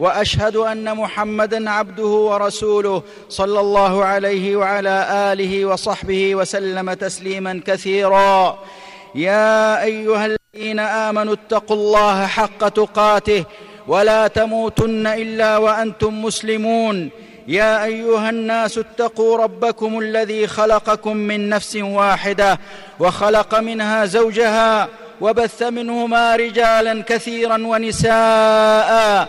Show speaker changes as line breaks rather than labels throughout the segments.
وأشهد أن محمدا عبده ورسوله صلى الله عليه وعلى آله وصحبه وسلم تسليما كثيرا. يا أيها الذين آمنوا اتقوا الله حق تقاته ولا تموتن إلا وأنتم مسلمون. يا أيها الناس اتقوا ربكم الذي خلقكم من نفس واحدة وخلق منها زوجها وبث منهما رجالا كثيرا ونساء.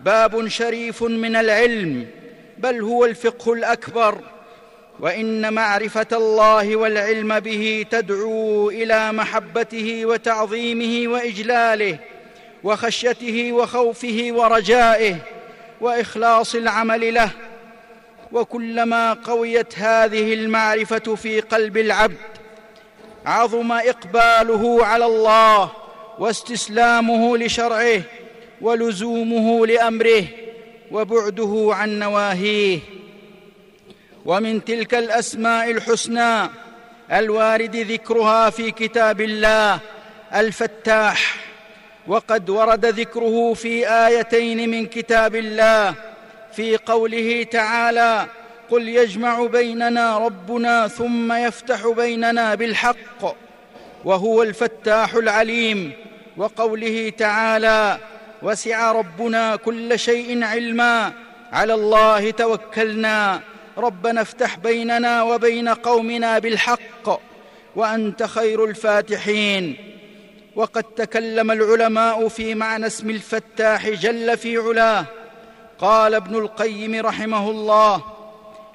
باب شريف من العلم بل هو الفقه الأكبر. وإن معرفة الله والعلم به تدعو إلى محبته وتعظيمه وإجلاله وخشيته وخوفه ورجائه وإخلاص العمل له. وكلما قويت هذه المعرفة في قلب العبد عظم إقباله على الله واستسلامه لشرعه ولزومه لأمره وبعده عن نواهيه. ومن تلك الأسماء الحسنى الوارد ذكرها في كتاب الله الفتاح. وقد ورد ذكره في آيتين من كتاب الله في قوله تعالى قل يجمع بيننا ربنا ثم يفتح بيننا بالحق وهو الفتاح العليم. وقوله تعالى وسع ربنا كل شيء علما. على الله توكلنا. ربنا افتح بيننا وبين قومنا بالحق وأنت خير الفاتحين. وقد تكلم العلماء في معنى اسم الفتاح جل في علاه. قال ابن القيم رحمه الله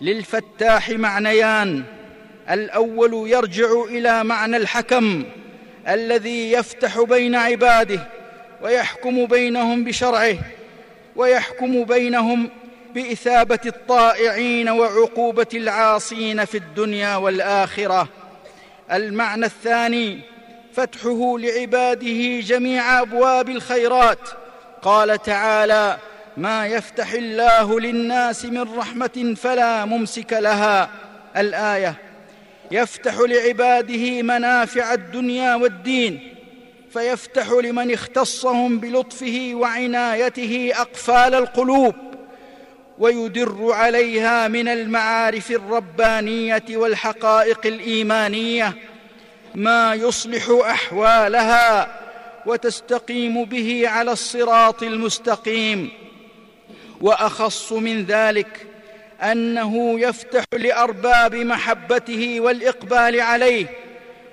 للفتاح معنيان الأول يرجع إلى معنى الحكم الذي يفتح بين عباده. ويحكم بينهم بشرعه ويحكم بينهم بإثابة الطائعين وعقوبة العاصين في الدنيا والآخرة. المعنى الثاني فتحه لعباده جميع أبواب الخيرات. قال تعالى ما يفتح الله للناس من رحمة فلا ممسك لها. الآية يفتح لعباده منافع الدنيا والدين فيفتح لمن اختصهم بلطفه وعنايته أقفال القلوب ويدر عليها من المعارف الربانية والحقائق الإيمانية ما يصلح أحوالها وتستقيم به على الصراط المستقيم. وأخص من ذلك أنه يفتح لأرباب محبته والإقبال عليه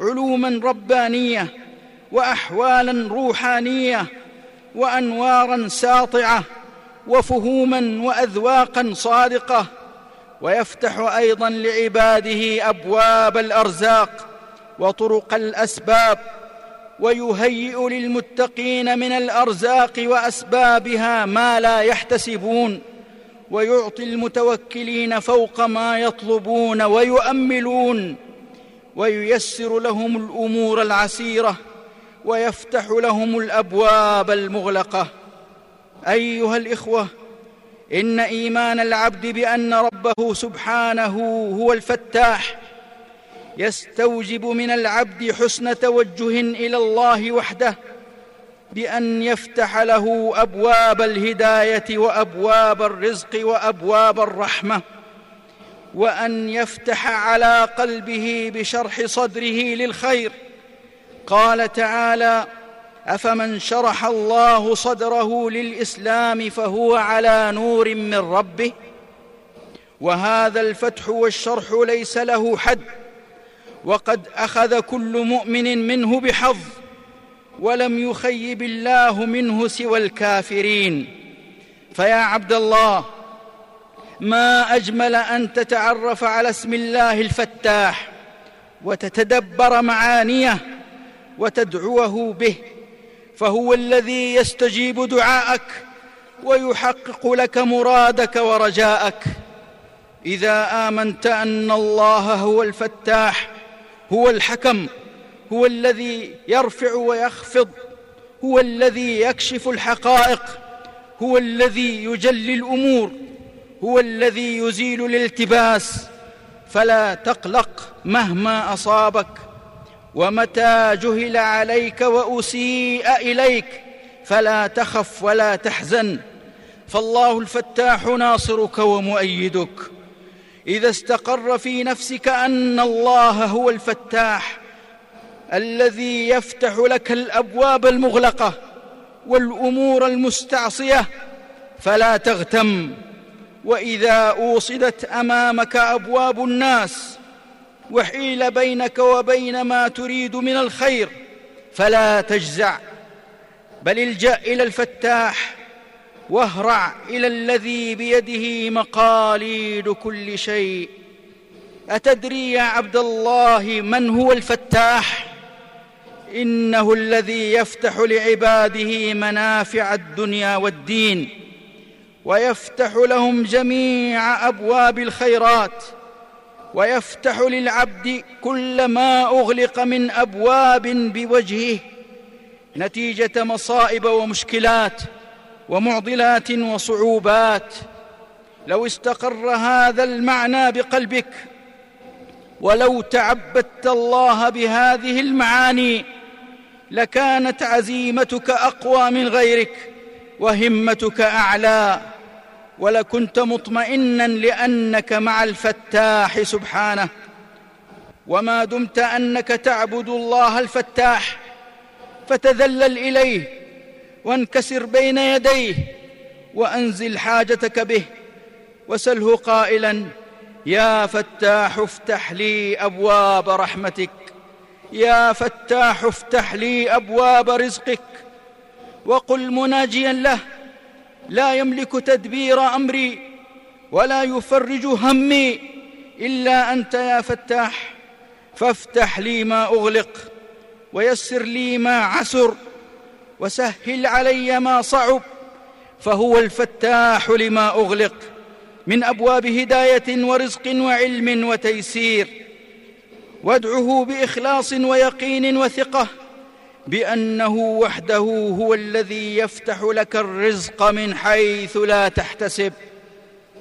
علوما ربانية وأحوالا روحانية وأنوارا ساطعة وفهوما وأذواقا صادقة ويفتح أيضا لعباده أبواب الأرزاق وطرق الأسباب ويهيئ للمتقين من الأرزاق وأسبابها ما لا يحتسبون ويعطي المتوكلين فوق ما يطلبون ويؤملون وييسر لهم الأمور العسيرة ويفتح لهم الأبواب المغلقة. أيها الإخوة إن إيمان العبد بأن ربه سبحانه هو الفتاح يستوجب من العبد حسن توجه إلى الله وحده بأن يفتح له أبواب الهداية وأبواب الرزق وأبواب الرحمة وأن يفتح على قلبه بشرح صدره للخير. قال تعالى أفمن شرح الله صدره للإسلام فهو على نور من ربه؟ وهذا الفتح والشرح ليس له حد وقد أخذ كل مؤمن منه بحظ ولم يخيب الله منه سوى الكافرين. فيا عبد الله ما أجمل أن تتعرف على اسم الله الفتاح وتتدبر معانيه وتدعوه به فهو الذي يستجيب دعاءك ويحقق لك مرادك ورجاءك. إذا آمنت أن الله هو الفتاح هو الحكم هو الذي يرفع ويخفض هو الذي يكشف الحقائق هو الذي يجلي الأمور هو الذي يزيل الالتباس. فلا تقلق مهما أصابك. ومتى جهل عليك وأسيء إليك فلا تخف ولا تحزن فالله الفتاح ناصرك ومؤيدك إذا استقر في نفسك أن الله هو الفتاح الذي يفتح لك الأبواب المغلقة والأمور المستعصية فلا تغتم وإذا أوصدت أمامك أبواب الناس وحيل بينك وبين ما تريد من الخير فلا تجزع. بل الجأ إلى الفتاح واهرع إلى الذي بيده مقاليد كل شيء. أتدري يا عبد الله من هو الفتاح؟ إنه الذي يفتح لعباده منافع الدنيا والدين ويفتح لهم جميع أبواب الخيرات. ويفتح للعبد كل ما أغلق من أبواب بوجهه نتيجة مصائب ومشكلات ومعضلات وصعوبات. لو استقر هذا المعنى بقلبك ولو تعبدت الله بهذه المعاني لكانت عزيمتك أقوى من غيرك وهمتك أعلى. ولكنت مطمئنا لأنك مع الفتاح سبحانه. وما دمت أنك تعبد الله الفتاح. فتذلل إليه وانكسر بين يديه وأنزل حاجتك به وسله قائلا يا فتاح افتح لي أبواب رحمتك. يا فتاح افتح لي أبواب رزقك. وقل مناجيا له لا يملك تدبير أمري ولا يفرج همي إلا أنت يا فتاح فافتح لي ما أغلق ويسر لي ما عسر وسهل علي ما صعب فهو الفتاح لما أغلق من أبواب هداية ورزق وعلم وتيسير وادعه بإخلاص ويقين وثقة بأنه وحده هو الذي يفتح لك الرزق من حيث لا تحتسب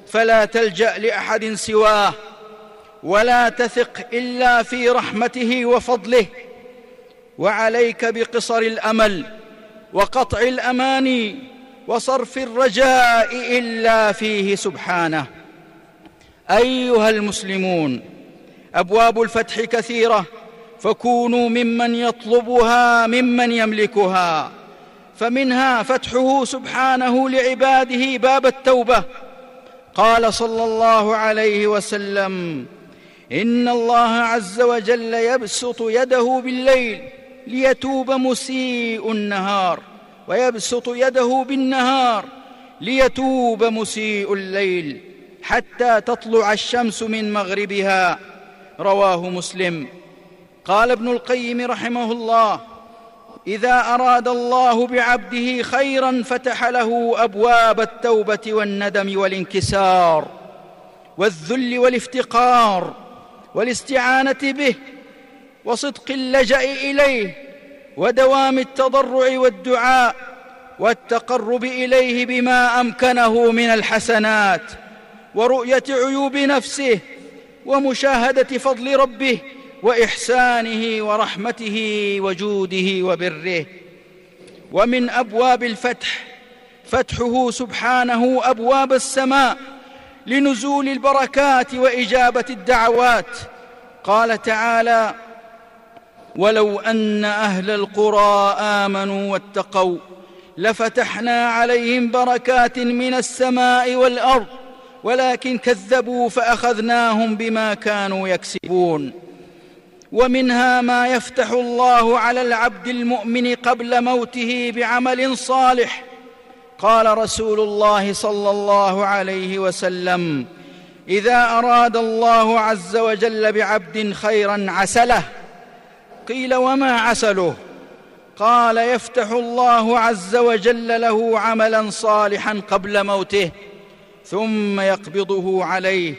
فلا تلجأ لأحد سواه ولا تثق إلا في رحمته وفضله وعليك بقصر الأمل وقطع الأماني وصرف الرجاء إلا فيه سبحانه. أيها المسلمون أبواب الفتح كثيرة فكونوا ممن يطلبها ممن يملكها. فمنها فتحه سبحانه لعباده باب التوبة. قال صلى الله عليه وسلم إن الله عز وجل يبسط يده بالليل ليتوب مسيء النهار ويبسط يده بالنهار ليتوب مسيء الليل حتى تطلع الشمس من مغربها. رواه مسلم. قال ابن القيم رحمه الله إذا أراد الله بعبده خيرا فتح له أبواب التوبة والندم والانكسار والذل والافتقار والاستعانة به وصدق اللجأ إليه ودوام التضرع والدعاء والتقرب إليه بما أمكنه من الحسنات ورؤية عيوب نفسه ومشاهدة فضل ربه وإحسانه ورحمته وجوده وبره. ومن أبواب الفتح فتحه سبحانه أبواب السماء لنزول البركات وإجابة الدعوات. قال تعالى ولو أن أهل القرى آمنوا واتقوا لفتحنا عليهم بركات من السماء والأرض ولكن كذبوا فأخذناهم بما كانوا يكسبون. ومنها ما يفتح الله على العبد المؤمن قبل موته بعمل صالح. قال رسول الله صلى الله عليه وسلم إذا أراد الله عز وجل بعبد خيرا عسله. قيل وما عسله؟ قال يفتح الله عز وجل له عملا صالحا قبل موته ثم يقبضه عليه.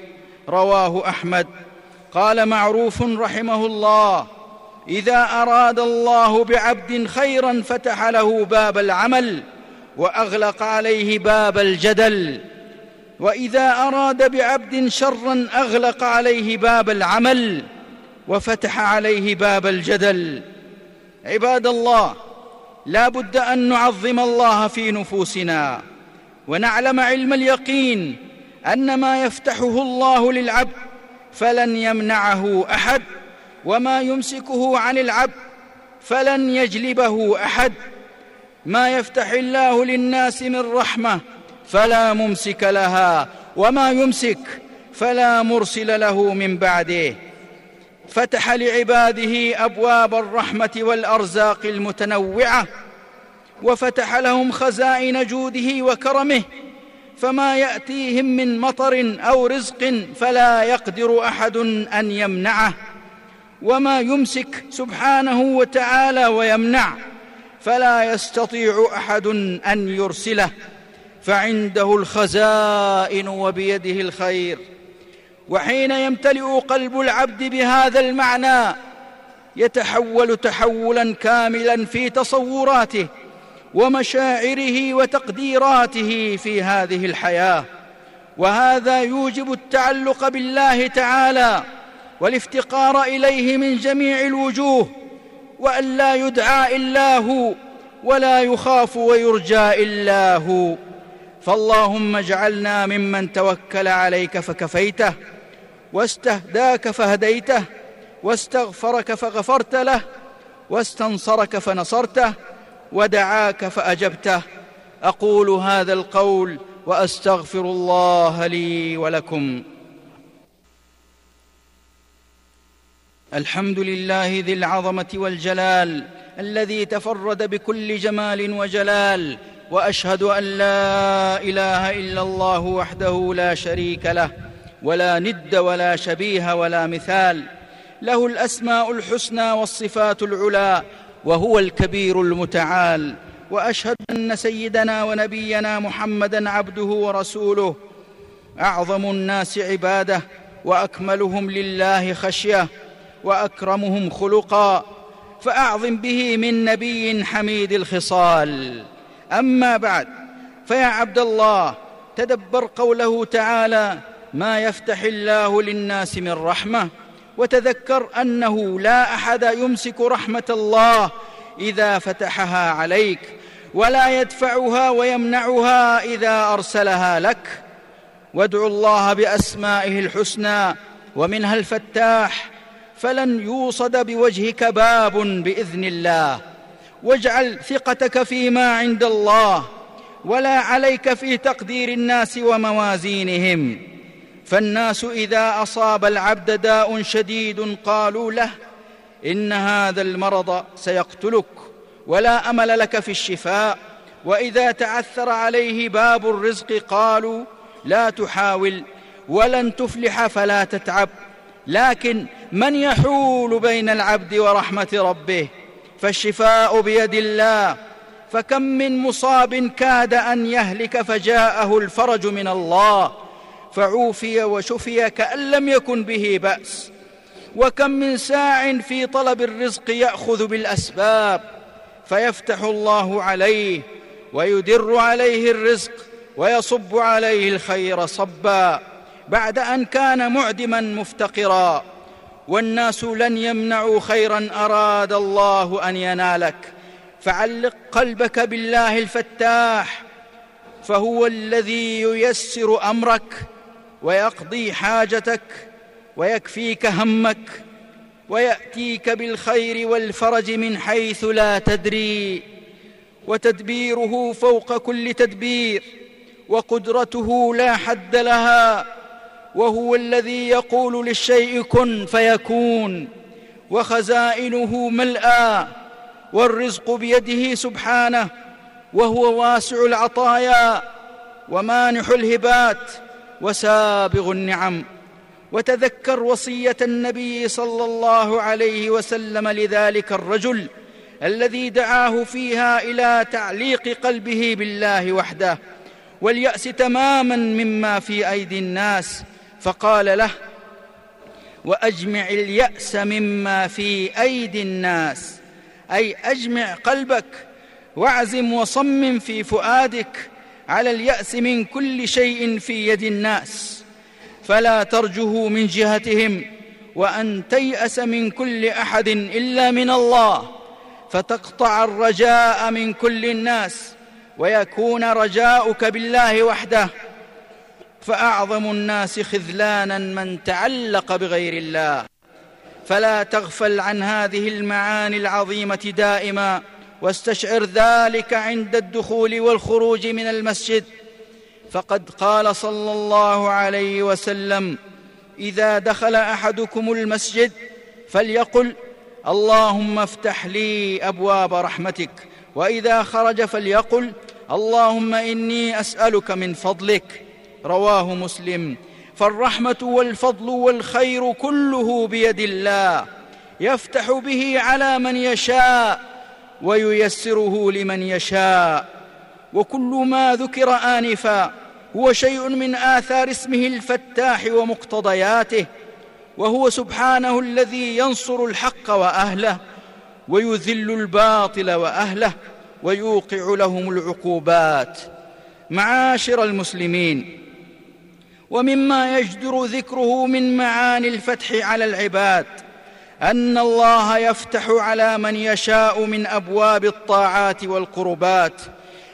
رواه أحمد. قال معروف رحمه الله إذا أراد الله بعبد خيرا فتح له باب العمل وأغلق عليه باب الجدل. وإذا أراد بعبد شرا أغلق عليه باب العمل وفتح عليه باب الجدل. عباد الله لا بد أن نعظم الله في نفوسنا ونعلم علم اليقين أن ما يفتحه الله للعبد فلن يمنعه أحد وما يمسكه عن العبد فلن يجلبه أحد. ما يفتح الله للناس من رحمة فلا ممسك لها وما يمسك فلا مرسل له من بعده. فتح لعباده أبواب الرحمة والأرزاق المتنوعة وفتح لهم خزائن جوده وكرمه. فما يأتيهم من مطر أو رزق فلا يقدر أحد أن يمنعه. وما يمسك سبحانه وتعالى ويمنع فلا يستطيع أحد أن يرسله. فعنده الخزائن وبيده الخير. وحين يمتلئ قلب العبد بهذا المعنى يتحول تحولا كاملا في تصوراته. ومشاعره وتقديراته في هذه الحياة. وهذا يوجب التعلق بالله تعالى والافتقار إليه من جميع الوجوه وأن لا يدعى إلا هو ولا يخاف ويرجى إلا هو. فاللهم اجعلنا ممن توكل عليك فكفيته واستهداك فهديته واستغفرك فغفرت له واستنصرك فنصرته ودعاك فأجبته. أقول هذا القول وأستغفر الله لي ولكم. الحمد لله ذي العظمة والجلال الذي تفرد بكل جمال وجلال وأشهد أن لا إله إلا الله وحده لا شريك له ولا ند ولا شبيه ولا مثال. له الأسماء الحسنى والصفات العلى وهو الكبير المتعال وأشهد أن سيدنا ونبينا محمدا عبده ورسوله. أعظم الناس عباده وأكملهم لله خشية وأكرمهم خلقا فأعظم به من نبي حميد الخصال. أما بعد فيا عبد الله تدبر قوله تعالى ما يفتح الله للناس من رحمة وتذكر أنه لا أحد يمسك رحمة الله إذا فتحها عليك ولا يدفعها ويمنعها إذا أرسلها لك. وادع الله بأسمائه الحسنى ومنها الفتاح فلن يوصد بوجهك باب بإذن الله. واجعل ثقتك فيما عند الله ولا عليك في تقدير الناس وموازينهم. فالناس إذا أصاب العبد داء شديد قالوا له إن هذا المرض سيقتلك ولا أمل لك في الشفاء. وإذا تعثر عليه باب الرزق قالوا لا تحاول ولن تفلح فلا تتعب. لكن من يحول بين العبد ورحمة ربه؟ فالشفاء بيد الله. فكم من مصاب كاد أن يهلك فجاءه الفرج من الله. فعوفي وشفي كأن لم يكن به بأس. وكم من ساع في طلب الرزق يأخذ بالأسباب فيفتح الله عليه ويدر عليه الرزق ويصب عليه الخير صبا. بعد أن كان معدما مفتقرا والناس لن يمنعوا خيرا أراد الله أن ينالك. فعلق قلبك بالله الفتاح فهو الذي ييسر أمرك. ويقضي حاجتك ويكفيك همك ويأتيك بالخير والفرج من حيث لا تدري. وتدبيره فوق كل تدبير وقدرته لا حد لها. وهو الذي يقول للشيء كن فيكون. وخزائنه ملأى والرزق بيده سبحانه. وهو واسع العطايا ومانح الهبات. وسابغ النعم. وتذكر وصية النبي صلى الله عليه وسلم لذلك الرجل الذي دعاه فيها إلى تعليق قلبه بالله وحده والياس تماما مما في أيدي الناس فقال له وأجمع اليأس مما في أيدي الناس أي أجمع قلبك وأعزم وصمم في فؤادك على اليأس من كل شيء في يد الناس. فلا ترجه من جهتهم وأن تيأس من كل أحد إلا من الله. فتقطع الرجاء من كل الناس ويكون رجاؤك بالله وحده. فأعظم الناس خذلانا من تعلق بغير الله. فلا تغفل عن هذه المعاني العظيمة دائما. واستشعر ذلك عند الدخول والخروج من المسجد. فقد قال صلى الله عليه وسلم إذا دخل أحدكم المسجد فليقل اللهم افتح لي أبواب رحمتك وإذا خرج فليقل اللهم إني أسألك من فضلك رواه مسلم. فالرحمة والفضل والخير كله بيد الله يفتح به على من يشاء. وييسره لمن يشاء. وكل ما ذكر آنفا هو شيء من آثار اسمه الفتاح ومقتضياته وهو سبحانه الذي ينصر الحق وأهله ويذل الباطل وأهله ويوقع لهم العقوبات. معاشر المسلمين ومما يجدر ذكره من معاني الفتح على العباد أن الله يفتح على من يشاء من أبواب الطاعات والقربات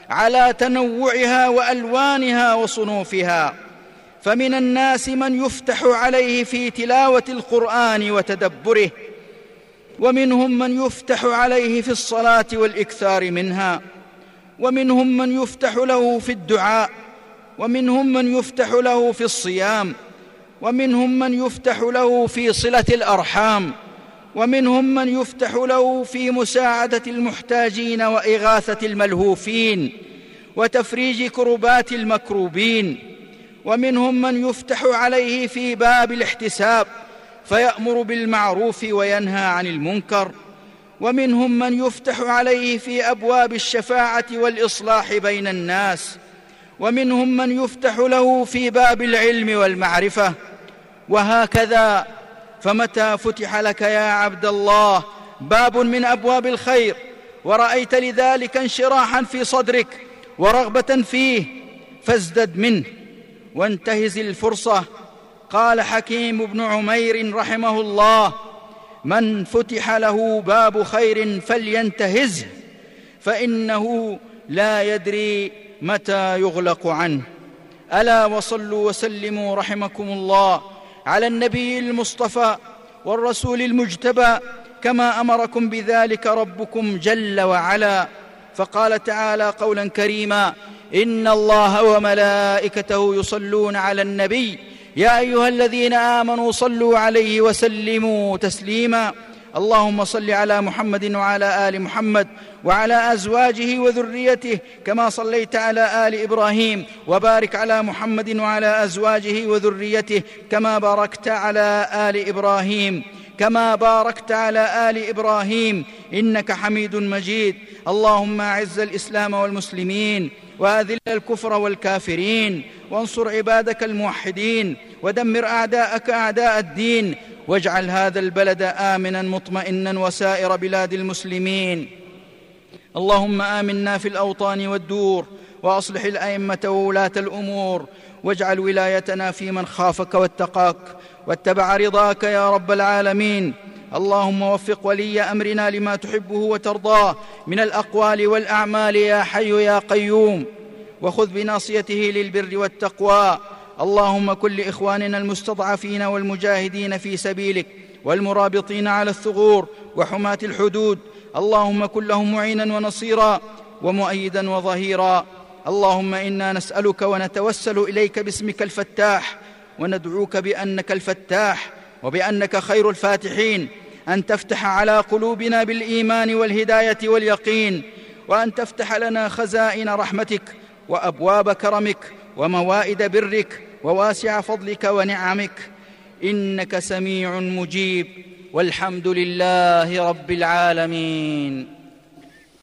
على تنوعها وألوانها وصنوفها فمن الناس من يفتح عليه في تلاوة القرآن وتدبره ومنهم من يفتح عليه في الصلاة والإكثار منها ومنهم من يفتح له في الدعاء ومنهم من يفتح له في الصيام ومنهم من يفتح له في صلة الأرحام. ومنهم من يفتح له في مساعدة المحتاجين وإغاثة الملهوفين وتفريج كربات المكروبين ومنهم من يفتح عليه في باب الاحتساب فيأمر بالمعروف وينهى عن المنكر ومنهم من يفتح عليه في أبواب الشفاعة والإصلاح بين الناس ومنهم من يفتح له في باب العلم والمعرفة وهكذا فمتى فتح لك يا عبد الله باب من أبواب الخير؟ ورأيت لذلك انشراحا في صدرك ورغبة فيه فازدد منه. وانتهز الفرصة. قال حكيم بن عمير رحمه الله من فتح له باب خير فلينتهزه فإنه لا يدري متى يغلق عنه. ألا وصلوا وسلموا رحمكم الله. على النبي المصطفى والرسول المجتبى كما أمركم بذلك ربكم جل وعلا. فقال تعالى قولا كريما إن الله وملائكته يصلون على النبي يا أيها الذين آمنوا صلوا عليه وسلموا تسليما. اللهم صل على محمد وعلى آل محمد وعلى أزواجه وذريته كما صليت على آل إبراهيم وبارك على محمد وعلى أزواجه وذريته كما باركت على آل إبراهيم كما باركت على آل إبراهيم إنك حميد مجيد اللهم أعز الإسلام والمسلمين وأذل الكفر والكافرين وانصر عبادك الموحدين ودمر أعداءك أعداء الدين واجعل هذا البلد آمنا مطمئنا وسائر بلاد المسلمين. اللهم آمنا في الأوطان والدور وأصلح الأئمة وولاة الأمور. واجعل ولايتنا في من خافك واتقاك. واتبع رضاك يا رب العالمين. اللهم وفق ولي أمرنا لما تحبه وترضاه. من الأقوال والأعمال يا حي يا قيوم. وخذ بناصيته للبر والتقوى. اللهم كن لاخواننا المستضعفين والمجاهدين في سبيلك والمرابطين على الثغور وحماة الحدود. اللهم كن لهم معينا ونصيرا ومؤيدا وظهيرا. اللهم إنا نسألك ونتوسل إليك باسمك الفتاح وندعوك بأنك الفتاح وبأنك خير الفاتحين. أن تفتح على قلوبنا بالإيمان والهداية واليقين. وأن تفتح لنا خزائن رحمتك وأبواب كرمك وموائد برك وواسع فضلك ونعمك. إنك سميع مجيب. والحمد لله رب العالمين.